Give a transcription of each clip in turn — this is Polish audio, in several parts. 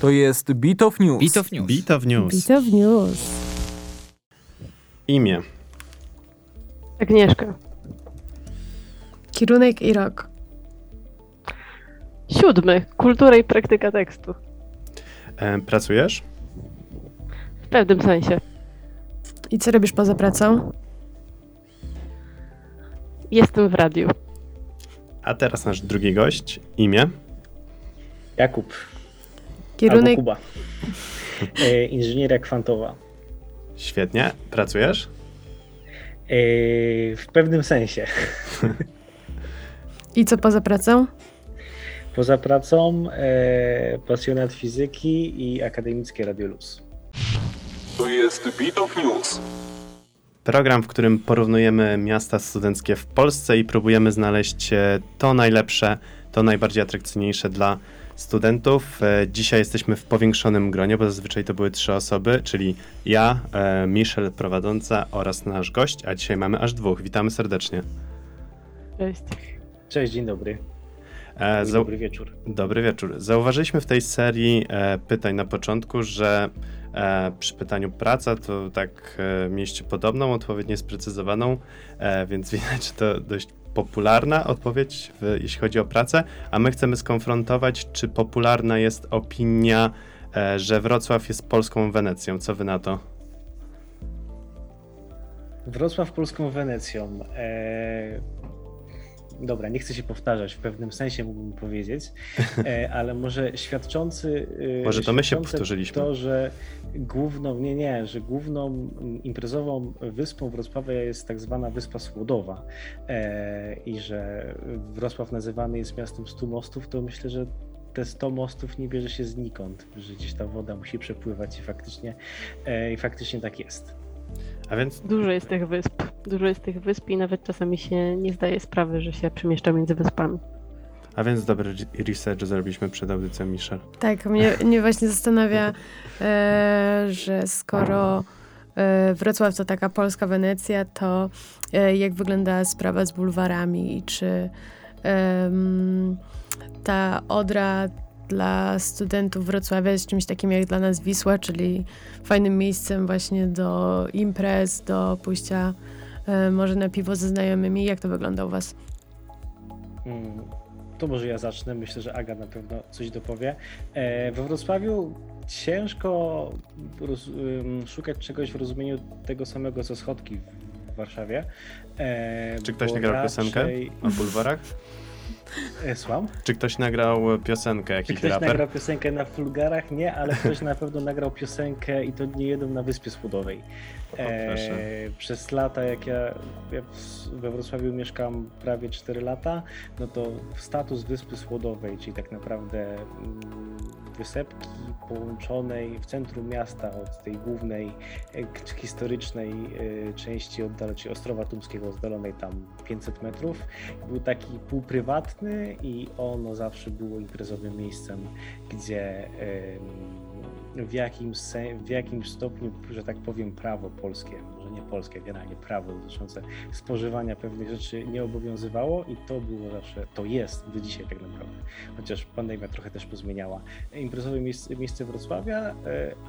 To jest Beat of News. Beat of News. Beat of News. Beat of News. Imię. Agnieszka. Kierunek i rok. Siódmy. Kultura i praktyka tekstu. E, pracujesz? W pewnym sensie. I co robisz poza pracą? Jestem w radiu. A teraz nasz drugi gość. Imię. Jakub Kierunek albo Kuba. E, inżynieria kwantowa. Świetnie. Pracujesz? E, w pewnym sensie. i co poza pracą? Poza pracą e, pasjonat fizyki i akademickie Radioluz. To jest Beat of News. Program, w którym porównujemy miasta studenckie w Polsce i próbujemy znaleźć e, to najlepsze, to najbardziej atrakcyjniejsze dla studentów. E, Dzisiaj jesteśmy w powiększonym gronie, bo zazwyczaj to były trzy osoby, czyli ja, e, Michel prowadząca oraz nasz gość, a dzisiaj mamy aż dwóch. Witamy serdecznie. Cześć. Cześć, dzień dobry. E, Dzień dobry wieczór. Dobry wieczór. Zauważyliśmy w tej serii e, pytań na początku, że e, przy pytaniu praca to tak e, mieliście podobną odpowiedź niesprecyzowaną, e, więc widać, że to dość popularna odpowiedź, w, jeśli chodzi o pracę, a my chcemy skonfrontować, czy popularna jest opinia, e, że Wrocław jest polską Wenecją. Co wy na to? Wrocław polską Wenecją. E, dobra, nie chcę się powtarzać, w pewnym sensie mógłbym powiedzieć, e, ale może świadczący. e, Może to my się powtórzyliśmy. To, że główną, nie, nie, że główną imprezową wyspą Wrocławia jest tak zwana Wyspa Słodowa e, i że Wrocław nazywany jest miastem stu mostów, to myślę, że te 100 mostów nie bierze się znikąd, że gdzieś ta woda musi przepływać i faktycznie, i faktycznie tak jest. A więc Dużo jest tych wysp. Dużo jest tych wysp i nawet czasami się nie zdaje sprawy, że się przemieszcza między wyspami. a więc dobry research zrobiliśmy przed audycją, Michel. Tak, mnie, mnie właśnie zastanawia, e, że skoro e, Wrocław to taka polska Wenecja, to e, jak wygląda sprawa z bulwarami i czy ta Odra dla studentów Wrocławia jest czymś takim jak dla nas Wisła, czyli fajnym miejscem właśnie do imprez, do pójścia może na piwo ze znajomymi. Jak to wygląda u was? Mm, To może ja zacznę. Myślę, że Aga na pewno coś dopowie. E, We Wrocławiu ciężko roz, szukać czegoś w rozumieniu tego samego co schodki w Warszawie. E, Czy ktoś nagrał piosenkę raczej- o bulwarach? E, Słucham? Czy ktoś nagrał piosenkę, Czy jakiś ktoś raper? nagrał piosenkę na Fulgarach? Nie, ale ktoś na pewno nagrał piosenkę i to nie jedną na Wyspie Słodowej. E, przez lata, jak ja, ja we Wrocławiu mieszkam prawie 4 lata, no to status Wyspy Słodowej, czyli tak naprawdę mm, wysepki połączonej w centrum miasta od tej głównej e, historycznej e, części oddalonej, czyli Ostrowa Tumskiego oddalonej tam 500 metrów, był taki półprywatny i ono zawsze było imprezowym miejscem, gdzie w jakimś, w jakimś stopniu, że tak powiem, prawo polskie, nie polskie, generalnie prawo dotyczące spożywania pewnych rzeczy nie obowiązywało i to było zawsze, to jest do dzisiaj tak naprawdę, chociaż pandemia trochę też pozmieniała. Imprezowe miejsce, miejsce Wrocławia, e,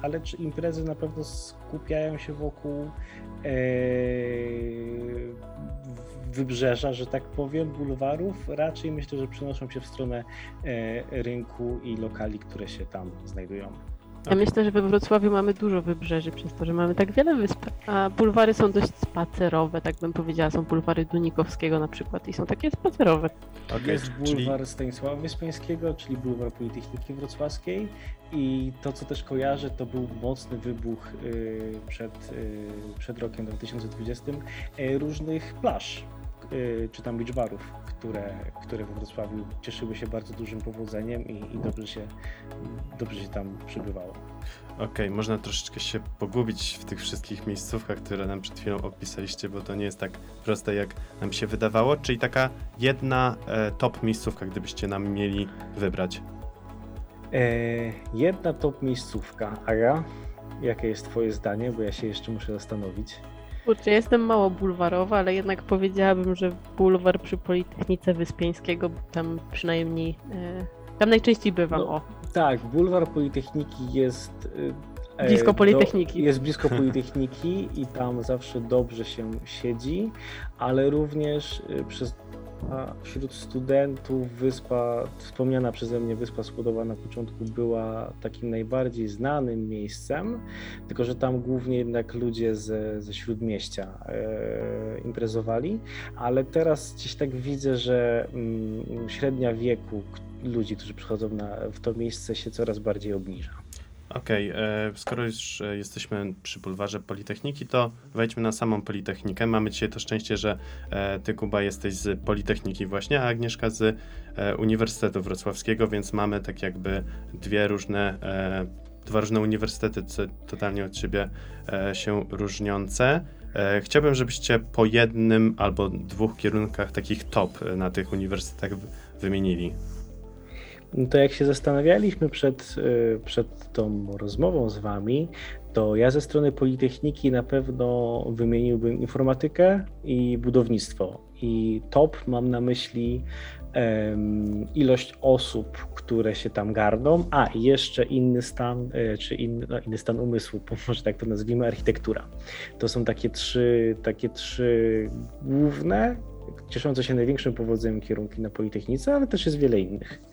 ale czy imprezy na pewno skupiają się wokół e, wybrzeża, że tak powiem, bulwarów, raczej myślę, że przenoszą się w stronę e, rynku i lokali, które się tam znajdują. Ja myślę, że we Wrocławiu mamy dużo wybrzeży przez to, że mamy tak wiele wysp, a bulwary są dość spacerowe, tak bym powiedziała. Są bulwary Dunikowskiego na przykład i są takie spacerowe. Okej, Jest czyli bulwar Stanisława Wyspiańskiego, czyli bulwar Politechniki Wrocławskiej i to, co też kojarzę, to był mocny wybuch y, przed, y, przed rokiem 2020 y, różnych plaż, czy tam barów, które, które we Wrocławiu cieszyły się bardzo dużym powodzeniem i, i dobrze, się, dobrze się tam przybywało. Okej, można troszeczkę się pogubić w tych wszystkich miejscówkach, które nam przed chwilą opisaliście, bo to nie jest tak proste, jak nam się wydawało. Czyli taka jedna e, top miejscówka, gdybyście nam mieli wybrać. E, jedna top miejscówka. Aga, jakie jest twoje zdanie, bo ja się jeszcze muszę zastanowić. Kurczę, jestem mało bulwarowa, ale jednak powiedziałabym, że bulwar przy Politechnice Wyspiańskiego, bo tam przynajmniej, e, tam najczęściej bywam, No. o, Tak, bulwar Politechniki jest. e, Blisko do- Politechniki. jest blisko Politechniki i tam zawsze dobrze się siedzi, ale również e, przez, a wśród studentów wyspa, wspomniana przeze mnie Wyspa Skłodowa na początku była takim najbardziej znanym miejscem, tylko że tam głównie jednak ludzie ze, ze śródmieścia e, imprezowali, ale teraz gdzieś tak widzę, że mm, średnia wieku ludzi, którzy przychodzą na, w to miejsce się coraz bardziej obniża. Okej, e, skoro już e, jesteśmy przy bulwarze Politechniki, to wejdźmy na samą Politechnikę. Mamy dzisiaj to szczęście, że e, ty, Kuba, jesteś z Politechniki właśnie, a Agnieszka z Uniwersytetu Wrocławskiego, więc mamy tak jakby dwie różne, dwa różne uniwersytety, totalnie od siebie się różniące. Chciałbym, żebyście po jednym albo dwóch kierunkach takich top na tych uniwersytetach wymienili. To jak się zastanawialiśmy przed, y, przed tą rozmową z Wami, to ja ze strony Politechniki na pewno wymieniłbym informatykę i budownictwo. I top mam na myśli em, ilość osób, które się tam garną, a jeszcze inny stan, e, czy inny, no, inny stan umysłu, może tak to nazwijmy, architektura. To są takie trzy, takie trzy główne, cieszące się największym powodzeniem kierunki na Politechnice, ale też jest wiele innych.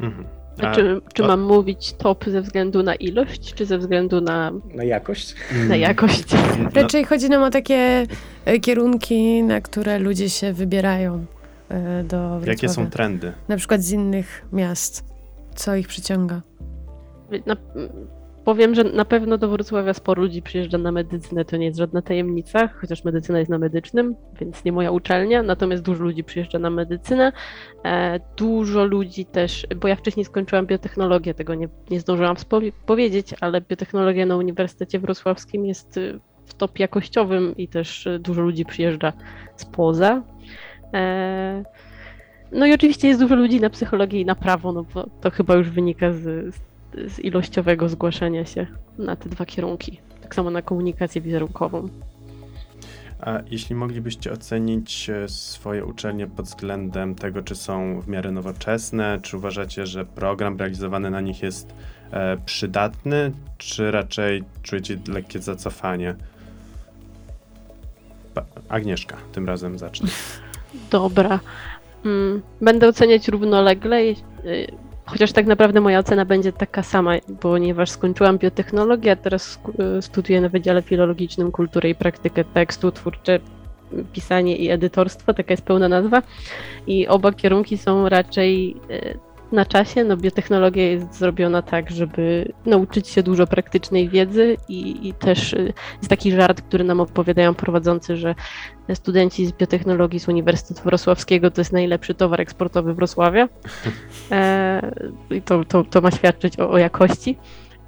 Mhm. A A- czy, czy to- mam mówić top ze względu na ilość, czy ze względu na, Na jakość? na jakość? No, Raczej chodzi nam o takie e, kierunki, na które ludzie się wybierają e, do Wrocławia. jakie są trendy? Na przykład z innych miast. Co ich przyciąga? Na, powiem, że na pewno do Wrocławia sporo ludzi przyjeżdża na medycynę, to nie jest żadna tajemnica, chociaż medycyna jest na medycznym, więc nie moja uczelnia, natomiast dużo ludzi przyjeżdża na medycynę. E, dużo ludzi też, bo ja wcześniej skończyłam biotechnologię, tego nie, nie zdążyłam powiedzieć, ale biotechnologia na Uniwersytecie Wrocławskim jest y, w top jakościowym i też y, dużo ludzi przyjeżdża spoza. E, no i oczywiście jest dużo ludzi na psychologię i na prawo, no bo to chyba już wynika z, z, z ilościowego zgłaszania się na te dwa kierunki. Tak samo na komunikację wizerunkową. A jeśli moglibyście ocenić e, swoje uczelnie pod względem tego, czy są w miarę nowoczesne, czy uważacie, że program realizowany na nich jest e, przydatny, czy raczej czujecie lekkie zacofanie? Agnieszka, tym razem zacznę. Dobra. Mm, Będę oceniać równolegle, y, chociaż tak naprawdę moja ocena będzie taka sama, ponieważ skończyłam biotechnologię, a teraz studiuję na Wydziale Filologicznym Kulturę i Praktykę Tekstu, Twórcze Pisanie i Edytorstwo, taka jest pełna nazwa. I oba kierunki są raczej y, na czasie, no biotechnologia jest zrobiona tak, żeby nauczyć się dużo praktycznej wiedzy i, i też y, jest taki żart, który nam opowiadają prowadzący, że studenci z biotechnologii z Uniwersytetu Wrocławskiego to jest najlepszy towar eksportowy Wrocławia. E, I to, to, to ma świadczyć o, o jakości.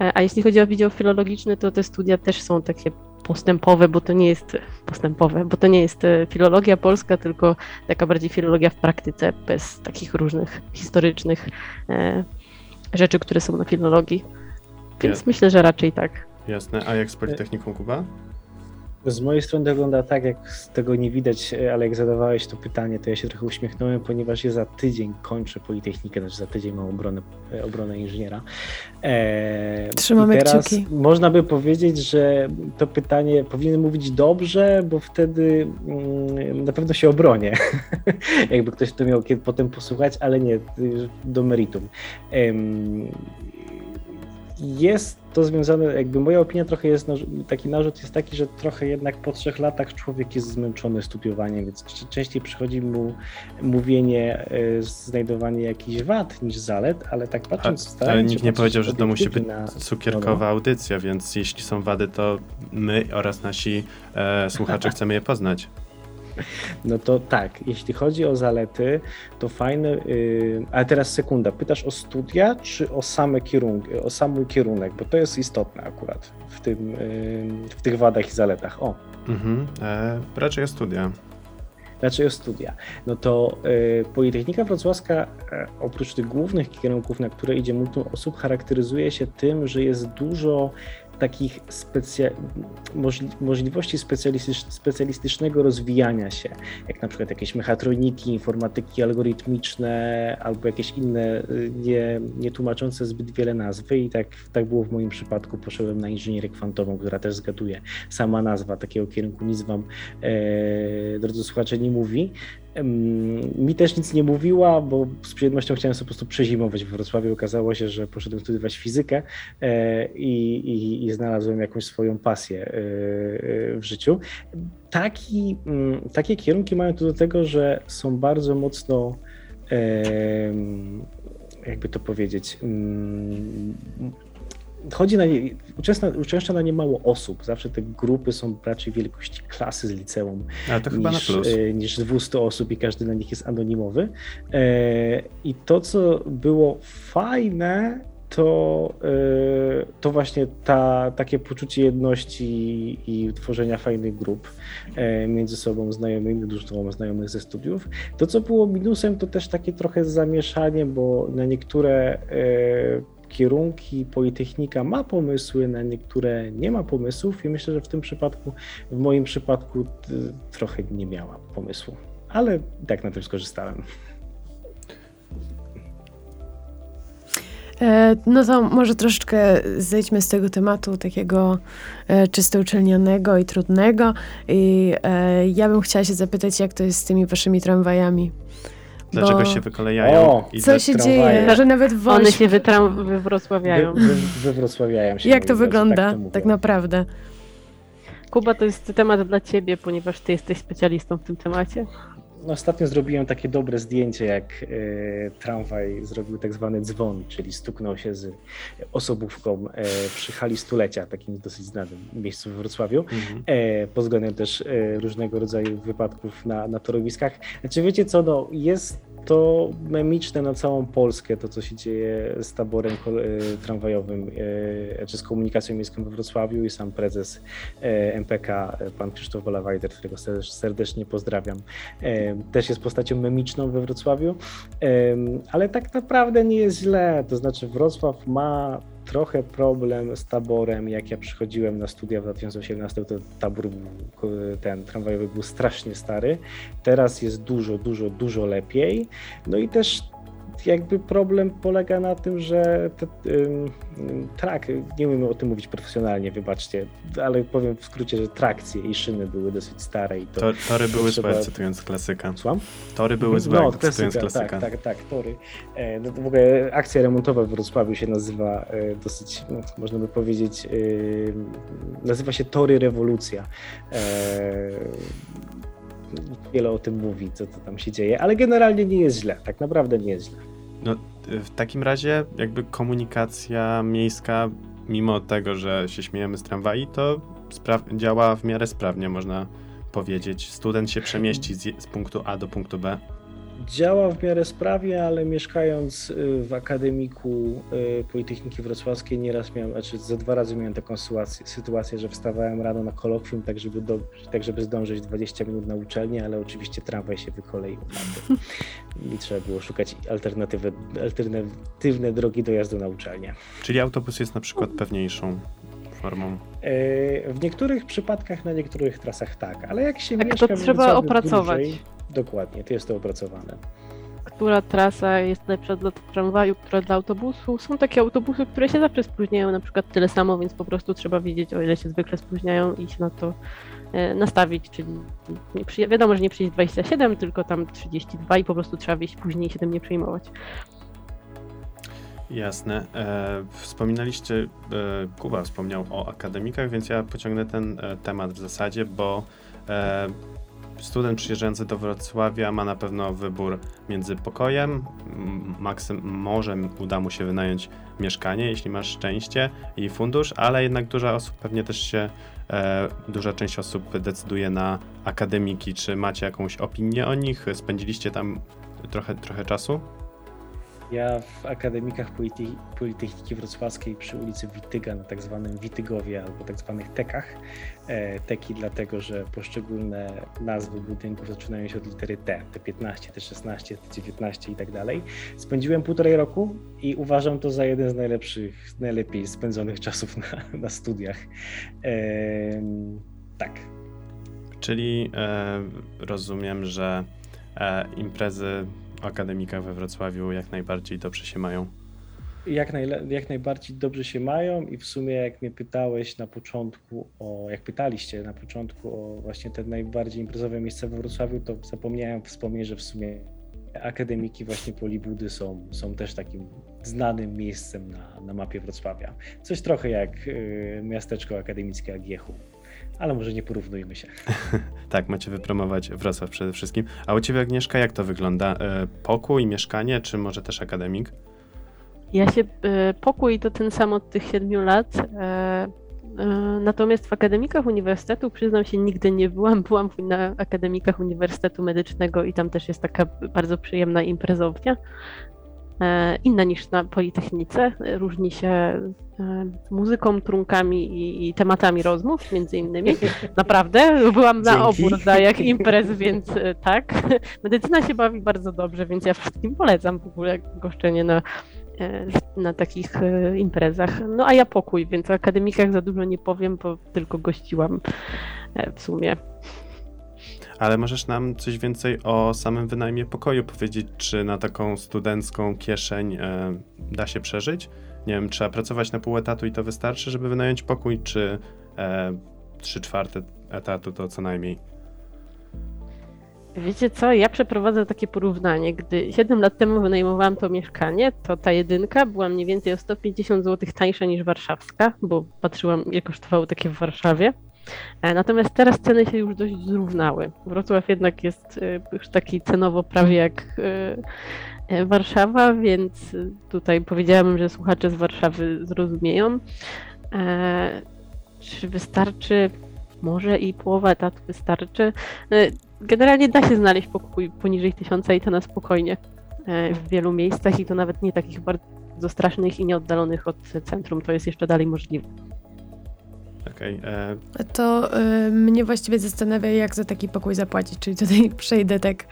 E, a jeśli chodzi o Wydział Filologiczny, to te studia też są takie postępowe, bo to nie jest postępowe, bo to nie jest e, filologia polska, tylko taka bardziej filologia w praktyce, bez takich różnych historycznych e, rzeczy, które są na filologii. Więc Ja- myślę, że raczej tak. Jasne. A jak z Politechniką Kuba? Z mojej strony wygląda tak, jak z tego nie widać, e, ale jak zadawałeś to pytanie, to ja się trochę uśmiechnąłem, ponieważ ja za tydzień kończę Politechnikę, znaczy za tydzień mam obronę, e, obronę inżyniera. E, Trzymamy i teraz kciuki. Można by powiedzieć, że to pytanie powinien mówić dobrze, bo wtedy mm, na pewno się obronię. Jakby ktoś to miał kiedy potem posłuchać, ale nie, do meritum. Jest to związane, jakby moja opinia trochę jest, taki narzut jest taki, że trochę jednak po trzech latach człowiek jest zmęczony studiowaniem, więc częściej przychodzi mu mówienie, y, znajdowanie jakichś wad niż zalet, ale tak patrząc, Ale starając się nikt nie powiedział, że to musi być obiektywnie na- cukierkowa audycja, więc jeśli są wady, to my oraz nasi e, słuchacze chcemy je poznać. No to tak, jeśli chodzi o zalety, to fajne. Yy, ale teraz sekunda, pytasz o studia, czy o same kierunki, o sam kierunek, bo to jest istotne akurat w, tym, yy, w tych wadach i zaletach. O, Mhm. E, raczej o studia. raczej o studia. No to yy, Politechnika Wrocławska, e, oprócz tych głównych kierunków, na które idzie multum osób, charakteryzuje się tym, że jest dużo takich specja... możli- możliwości specjalistycz... specjalistycznego rozwijania się, jak na przykład jakieś mechatroniki, informatyki algorytmiczne albo jakieś inne y, nie, nie tłumaczące zbyt wiele nazwy i tak, tak było w moim przypadku. Poszedłem na inżynierię kwantową, która też zgaduje. Sama nazwa takiego kierunku nic wam, e, drodzy słuchacze, nie mówi. Mi też nic nie mówiła, bo z przyjemnością chciałem sobie po prostu przezimować w Wrocławiu. Okazało się, że poszedłem studiować fizykę e, i, i, i znalazłem jakąś swoją pasję e, e, w życiu. Taki, mm, takie kierunki mają to do tego, że są bardzo mocno, jakby to powiedzieć, mm, chodzi na nie, uczęszcza, na nie mało osób. Zawsze te grupy są raczej wielkości klasy z liceum niż, e, niż 200 osób i każdy na nich jest anonimowy. E, I to, co było fajne, to, e, to właśnie ta, takie poczucie jedności i tworzenia fajnych grup między sobą znajomymi, dużo znajomych ze studiów. To, co było minusem, to też takie trochę zamieszanie, bo na niektóre kierunki Politechnika ma pomysły, na niektóre nie ma pomysłów i myślę, że w tym przypadku, w moim przypadku trochę nie miała pomysłu, ale tak na tym skorzystałem. E, No to może troszeczkę zejdźmy z tego tematu takiego e, czysto uczelnianego i trudnego. I e, ja bym chciała się zapytać, jak to jest z tymi waszymi tramwajami. Dlaczego bo- się wykolejają? O, i Co się tramwaje. dzieje, że nawet One się wytram- wywrocławiają. Wy, wy, wywrocławiają się. Jak to drodzy, wygląda, to mówią. tak naprawdę? Kuba, to jest temat dla ciebie, ponieważ ty jesteś specjalistą w tym temacie. No, Ostatnio zrobiłem takie dobre zdjęcie, jak e, tramwaj zrobił tak zwany dzwon, czyli stuknął się z osobówką e, przy hali stulecia, takim dosyć znanym miejscu w Wrocławiu. Mhm. e, pod względem też e, różnego rodzaju wypadków na, na torowiskach. Znaczy wiecie co, no, jest to memiczne na całą Polskę, to co się dzieje z taborem e, tramwajowym, e, czy z komunikacją miejską we Wrocławiu i sam prezes e, MPK, pan Krzysztof Wolawajder, którego serdecznie- pozdrawiam, też jest postacią memiczną we Wrocławiu, ale tak naprawdę nie jest źle, to znaczy Wrocław ma trochę problem z taborem. Jak ja przychodziłem na studia w 2018, to tabor ko- ten tramwajowy był strasznie stary. Teraz jest dużo, dużo, dużo lepiej. No i też jakby problem polega na tym, że te, trak, nie umiem o tym mówić profesjonalnie, wybaczcie, ale powiem w skrócie, że trakcje i szyny były dosyć stare i to... To, tory były trzeba- złe, cytując klasyka. Słucham? Tory były złe, No, cytując klasyka. tak, tak, tak, tory. E, No w ogóle akcja remontowa w Wrocławiu się nazywa e, dosyć, no, można by powiedzieć, e, nazywa się Tory Rewolucja. Wiele o tym mówi, co, co tam się dzieje, ale generalnie nie jest źle, tak naprawdę nie jest źle. No, y, w takim razie jakby komunikacja miejska, mimo tego, że się śmiejemy z tramwaj, to działa w miarę sprawnie, można powiedzieć. Student się przemieści z, z punktu A do punktu B. Działa w miarę sprawie, ale mieszkając y, w akademiku y, Politechniki Wrocławskiej nieraz miałem, znaczy ze dwa razy miałem taką sytuację, sytuację że wstawałem rano na kolokwium, tak żeby, do, tak żeby zdążyć 20 minut na uczelnię, ale oczywiście tramwaj się wykoleił i trzeba było szukać alternatywy, alternatywne drogi dojazdu na uczelnię. Czyli autobus jest na przykład pewniejszą formą. E, W niektórych przypadkach na niektórych trasach tak, ale jak się Tak, mieszka to trzeba opracować. Dłużej, dokładnie, to jest to opracowane. Która trasa jest lepsza dla tramwaju, która dla autobusu. Są takie autobusy, które się zawsze spóźniają, na przykład tyle samo, więc po prostu trzeba wiedzieć, o ile się zwykle spóźniają i się na to e, nastawić, czyli nie wiadomo, że nie przyjdzie 27, tylko tam 32 i po prostu trzeba wyjść później i się tym nie przejmować. Jasne. E, wspominaliście, e, Kuba wspomniał o akademikach, więc ja pociągnę ten e, temat w zasadzie, bo e, student przyjeżdżający do Wrocławia ma na pewno wybór między pokojem, maksym, może uda mu się wynająć mieszkanie, jeśli masz szczęście i fundusz, ale jednak duża osób pewnie też się, e, duża część osób decyduje na akademiki. Czy macie jakąś opinię o nich? Spędziliście tam trochę, trochę czasu? Ja w akademikach Polite- Politechniki Wrocławskiej przy ulicy Wityga na tak zwanym Witygowie albo tak zwanych tekach. E, teki dlatego, że poszczególne nazwy budynków zaczynają się od litery T, T15, T16, T19 i tak dalej. Spędziłem półtorej roku i uważam to za jeden z najlepszych, najlepiej spędzonych czasów na, na studiach. Em, tak. Czyli e, rozumiem, że e, imprezy o akademikach we Wrocławiu jak najbardziej dobrze się mają. Jak, najle- jak najbardziej dobrze się mają i w sumie jak mnie pytałeś na początku o, jak pytaliście na początku o właśnie te najbardziej imprezowe miejsca we Wrocławiu, to zapomniałem wspomnieć, że w sumie akademiki właśnie Polibudy są, są też takim znanym miejscem na, na mapie Wrocławia. Coś trochę jak y, miasteczko akademickie Agiechu, ale może nie porównujmy się. Tak, macie wypromować Wrocław przede wszystkim. A u Ciebie, Agnieszka, jak to wygląda? E, pokój, mieszkanie, czy może też akademik? Ja się, e, pokój to ten sam od tych siedmiu lat. e, e, Natomiast w akademikach uniwersytetu, przyznam się, nigdy nie byłam. Byłam na akademikach Uniwersytetu Medycznego i tam też jest taka bardzo przyjemna imprezownia. E, Inna niż na Politechnice. Różni się e, muzyką, trunkami i, i tematami rozmów, między innymi. Naprawdę, byłam na Dzięki. obu rodzajach imprez, więc e, tak. Medycyna się bawi bardzo dobrze, więc ja wszystkim polecam w ogóle goszczenie na na takich imprezach. No a ja pokój, więc o akademikach za dużo nie powiem, bo tylko gościłam w sumie. Ale możesz nam coś więcej o samym wynajmie pokoju powiedzieć, czy na taką studencką kieszeń e, da się przeżyć? Nie wiem, trzeba pracować na pół etatu i to wystarczy, żeby wynająć pokój, czy e, trzy czwarte etatu to co najmniej? Wiecie co, ja przeprowadzę takie porównanie. Gdy 7 lat temu wynajmowałam to mieszkanie, to ta jedynka była mniej więcej o 150 zł tańsza niż warszawska, bo patrzyłam, ile kosztowało takie w Warszawie. E, Natomiast teraz ceny się już dość zrównały. Wrocław jednak jest e, już taki cenowo prawie jak e, Warszawa, więc tutaj powiedziałabym, że słuchacze z Warszawy zrozumieją. Czy wystarczy? Może i połowa etatu wystarczy. Generalnie da się znaleźć pokój poniżej tysiąca i to na spokojnie w wielu miejscach i to nawet nie takich bardzo strasznych i nieoddalonych od centrum. To jest jeszcze dalej możliwe. Okej, e, To y, mnie właściwie zastanawia, jak za taki pokój zapłacić, czyli tutaj przejdę tak y,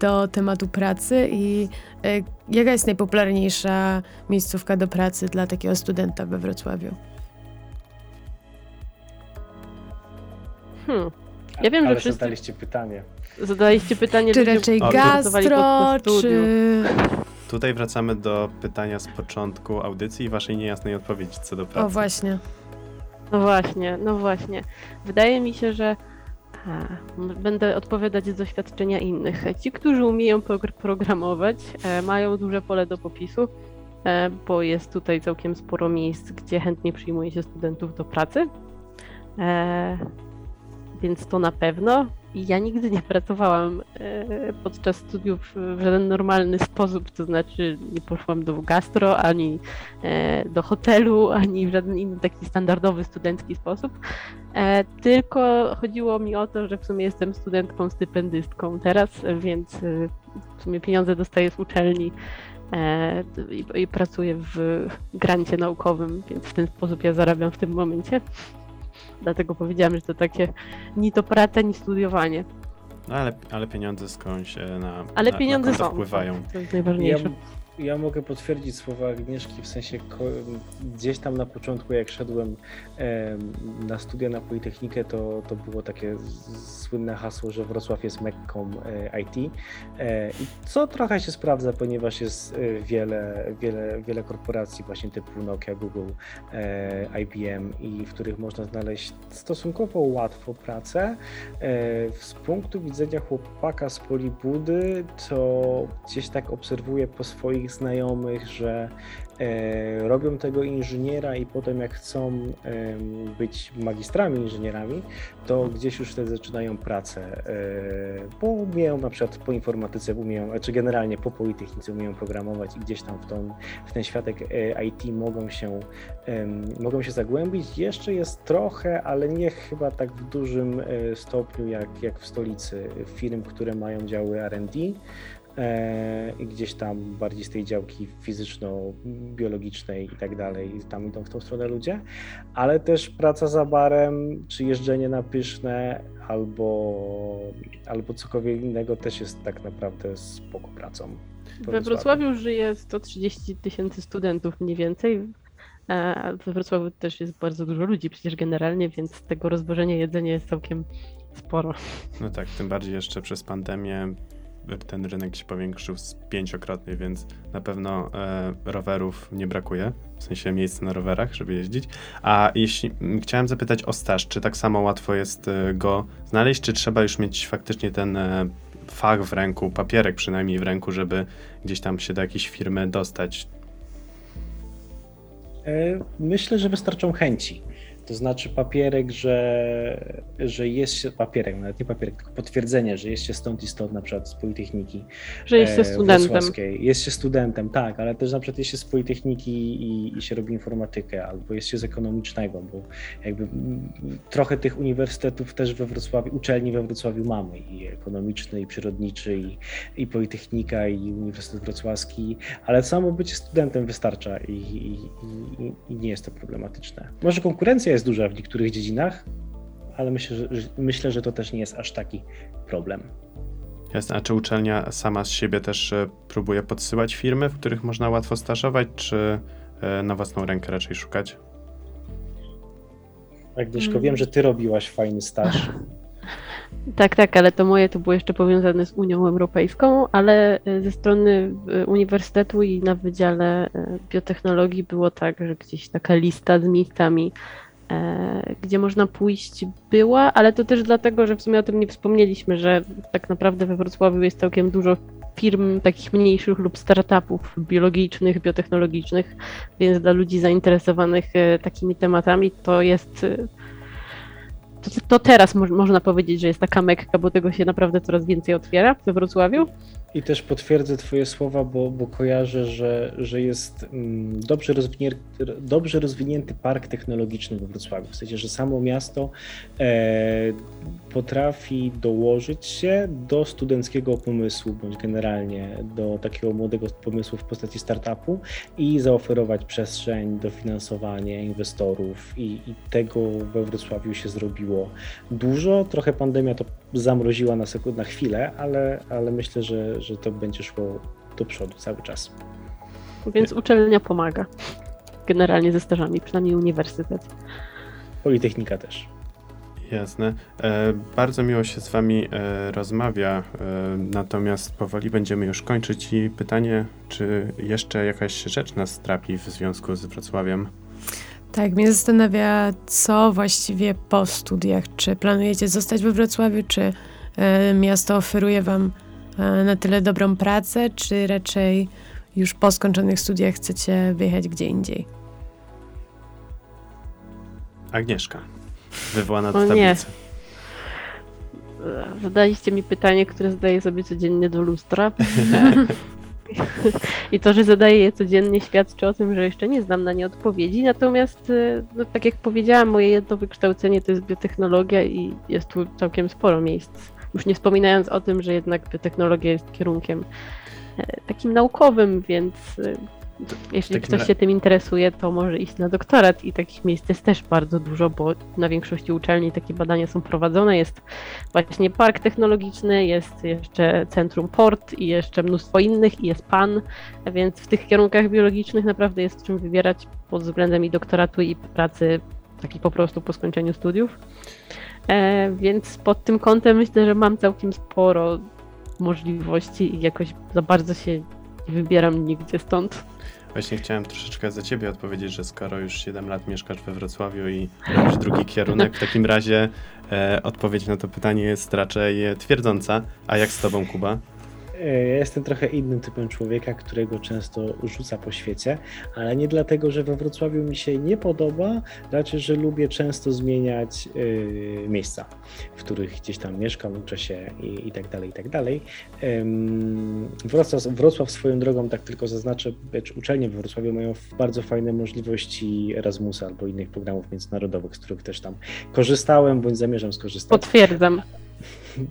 do tematu pracy i y, jaka jest najpopularniejsza miejscówka do pracy dla takiego studenta we Wrocławiu? Hmm. Ja wiem, że Ale wszyscy- zadaliście pytanie. Zadaliście pytanie Czy raczej gastro, czy... tutaj wracamy do pytania z początku audycji i waszej niejasnej odpowiedzi co do pracy. O właśnie. No właśnie, no właśnie. Wydaje mi się, że a, będę odpowiadać z doświadczenia innych. Ci, którzy umieją progr- programować, e, mają duże pole do popisu, e, bo jest tutaj całkiem sporo miejsc, gdzie chętnie przyjmuje się studentów do pracy. Więc to na pewno. Ja nigdy nie pracowałam e, podczas studiów w żaden normalny sposób, to znaczy nie poszłam do gastro, ani e, do hotelu, ani w żaden inny taki standardowy studencki sposób. E, Tylko chodziło mi o to, że w sumie jestem studentką stypendystką teraz, więc w sumie pieniądze dostaję z uczelni i pracuję w grancie naukowym, więc w ten sposób ja zarabiam w tym momencie. Dlatego powiedziałam, że to takie ni to praca, ni studiowanie. No ale, ale pieniądze skądś e, na, Ale na, pieniądze na konto są. wpływają. To jest najważniejsze. ja mogę potwierdzić słowa Agnieszki, w sensie gdzieś tam na początku, jak szedłem em, na studia na Politechnikę, to, to było takie słynne hasło, że Wrocław jest Mekką e, IT. E, co trochę się sprawdza, ponieważ jest e, wiele, wiele, wiele korporacji właśnie typu Nokia, Google, IBM i w których można znaleźć stosunkowo łatwo pracę. Z punktu widzenia chłopaka z Polibudy, to gdzieś tak obserwuję po swoich znajomych, że e, robią tego inżyniera i potem jak chcą być magistrami inżynierami, to gdzieś już wtedy zaczynają pracę, e, bo umieją na przykład po informatyce, umieją, czy generalnie po politechnice umieją programować i gdzieś tam w, tą, w ten światek e, IT mogą się, mogą się zagłębić. Jeszcze jest trochę, ale nie chyba tak w dużym stopniu jak, jak w stolicy firm, które mają działy R&D. E, i gdzieś tam bardziej z tej działki fizyczno-biologicznej i tak dalej, i tam idą w tą stronę ludzie, ale też praca za barem, czy jeżdżenie na pyszne, albo, albo cokolwiek innego też jest tak naprawdę spoko pracą. We Wrocławiu żyje 130 tysięcy studentów mniej więcej. a We Wrocławiu też jest bardzo dużo ludzi przecież generalnie, więc tego rozwożenia jedzenia jest całkiem sporo. No tak, tym bardziej jeszcze przez pandemię ten rynek się powiększył z pięciokrotnie, więc na pewno e, rowerów nie brakuje, w sensie miejsc na rowerach, żeby jeździć. A jeśli chciałem zapytać o staż, czy tak samo łatwo jest e, go znaleźć, czy trzeba już mieć faktycznie ten e, fach w ręku, papierek przynajmniej w ręku, żeby gdzieś tam się do jakiejś firmy dostać? E, Myślę, że wystarczą chęci. To znaczy papierek, że, że jest się, papierek, nawet nie papierek, tylko potwierdzenie, że jest się stąd i stąd, na przykład z Politechniki. Że jesteś e, studentem. wrocławskiej. Jest się studentem, tak, ale też na przykład jest się z Politechniki i, i się robi informatykę, albo jest się z ekonomicznego, bo jakby trochę tych uniwersytetów też we Wrocławiu, uczelni we Wrocławiu mamy i ekonomiczny, i przyrodniczy, i, i Politechnika, i Uniwersytet Wrocławski, ale samo bycie studentem wystarcza i, i, i nie jest to problematyczne. Może konkurencja jest duża w niektórych dziedzinach, ale myślę, że, myślę, że to też nie jest aż taki problem. Jasne, a czy uczelnia sama z siebie też e, próbuje podsyłać firmy, w których można łatwo stażować, czy e, na własną rękę raczej szukać? Agnieszko, Mm. wiem, że ty robiłaś fajny staż. Tak, tak, ale to moje to było jeszcze powiązane z Unią Europejską, ale e, ze strony uniwersytetu i na Wydziale Biotechnologii było tak, że gdzieś taka lista z miejscami, gdzie można pójść była, ale to też dlatego, że w sumie o tym nie wspomnieliśmy, że tak naprawdę we Wrocławiu jest całkiem dużo firm takich mniejszych lub startupów biologicznych, biotechnologicznych, więc dla ludzi zainteresowanych e, takimi tematami to jest e, to, to teraz mo- można powiedzieć, że jest taka mekka, bo tego się naprawdę coraz więcej otwiera we Wrocławiu. I też potwierdzę Twoje słowa, bo, bo kojarzę, że, że jest mm, dobrze, rozwinięty, dobrze rozwinięty park technologiczny we Wrocławiu. W sensie, że samo miasto e, potrafi dołożyć się do studenckiego pomysłu, bądź generalnie do takiego młodego pomysłu w postaci startupu i zaoferować przestrzeń, dofinansowanie inwestorów. I, i tego we Wrocławiu się zrobiło dużo. Trochę pandemia to zamroziła na, sekund, na chwilę, ale, ale myślę, że, że to będzie szło do przodu cały czas. Więc uczelnia pomaga. Generalnie ze stażami, przynajmniej uniwersytet. Politechnika też. Jasne. E, bardzo miło się z Wami e, rozmawia, e, natomiast powoli będziemy już kończyć i pytanie, czy jeszcze jakaś rzecz nas trapi w związku z Wrocławiem? Tak, mnie zastanawia, co właściwie po studiach. Czy planujecie zostać we Wrocławiu, czy e, miasto oferuje wam e, na tyle dobrą pracę, czy raczej już po skończonych studiach chcecie wyjechać gdzie indziej? Agnieszka, wywołana do nie. tablicy. Zadaliście mi pytanie, które zadaję sobie codziennie do lustra. I to, że zadaję je codziennie, świadczy o tym, że jeszcze nie znam na nie odpowiedzi. Natomiast, y, no, tak jak powiedziałam, moje jedno wykształcenie to jest biotechnologia i jest tu całkiem sporo miejsc. Już nie wspominając o tym, że jednak biotechnologia jest kierunkiem e, takim naukowym, więc y, jeśli ktoś się tym interesuje, to może iść na doktorat i takich miejsc jest też bardzo dużo, bo na większości uczelni takie badania są prowadzone. Jest właśnie park technologiczny, jest jeszcze Centrum Port i jeszcze mnóstwo innych i jest PAN, więc w tych kierunkach biologicznych naprawdę jest czym wybierać pod względem i doktoratu i pracy takiej po prostu po skończeniu studiów. E, więc pod tym kątem myślę, że mam całkiem sporo możliwości i jakoś za bardzo się nie wybieram nigdzie stąd. Właśnie chciałem troszeczkę za ciebie odpowiedzieć, że skoro już 7 lat mieszkasz we Wrocławiu i robisz drugi kierunek, w takim razie e, odpowiedź na to pytanie jest raczej twierdząca. A jak z tobą, Kuba? E, Ja jestem trochę innym typem człowieka, którego często rzuca po świecie, ale nie dlatego, że we Wrocławiu mi się nie podoba, raczej, że lubię często zmieniać y, miejsca, w których gdzieś tam mieszkam, uczę się i, i tak dalej, i tak dalej. Ym, Wrocław, Wrocław swoją drogą, tak tylko zaznaczę, uczelnie we Wrocławiu mają bardzo fajne możliwości Erasmusa albo innych programów międzynarodowych, z których też tam korzystałem, bądź zamierzam skorzystać. Potwierdzam.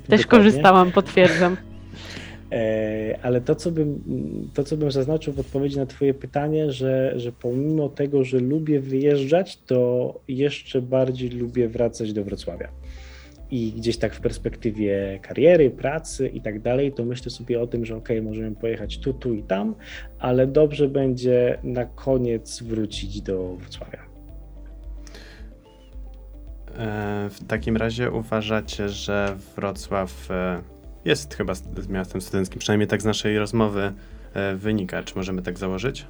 Też Dokładnie. korzystałam, potwierdzam. E, Ale to co, bym, to, co bym zaznaczył w odpowiedzi na Twoje pytanie, że, że pomimo tego, że lubię wyjeżdżać, to jeszcze bardziej lubię wracać do Wrocławia. I gdzieś tak w perspektywie kariery, pracy i tak dalej, to myślę sobie o tym, że ok, możemy pojechać tu, tu i tam, ale dobrze będzie na koniec wrócić do Wrocławia. E, W takim razie uważacie, że Wrocław e, jest chyba st- miastem studenckim, przynajmniej tak z naszej rozmowy e, wynika. Czy możemy tak założyć?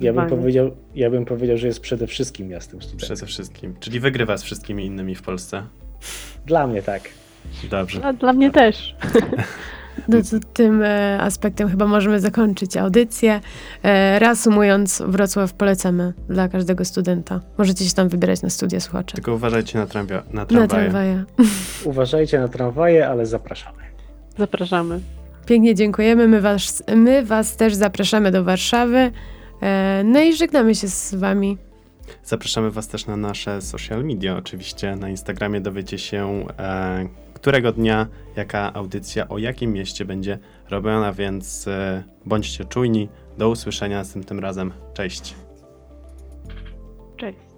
Ja bym, powiedział, ja bym powiedział, że jest przede wszystkim miastem studenckim. Przede wszystkim. Czyli wygrywa z wszystkimi innymi w Polsce. Dla mnie tak. Dobrze. A dla mnie też. No to tym e, aspektem chyba możemy zakończyć audycję. E, reasumując, Wrocław polecamy dla każdego studenta. Możecie się tam wybierać na studia słuchacze. Tylko uważajcie na, tramwia- na Na tramwaje. tramwaje. Uważajcie na tramwaje, ale zapraszamy. Zapraszamy. Pięknie dziękujemy. My was, my was też zapraszamy do Warszawy. E, no i żegnamy się z wami. Zapraszamy Was też na nasze social media. Oczywiście na Instagramie dowiecie się, e, którego dnia jaka audycja o jakim mieście będzie robiona, więc e, bądźcie czujni. Do usłyszenia następnym razem. Cześć. Cześć.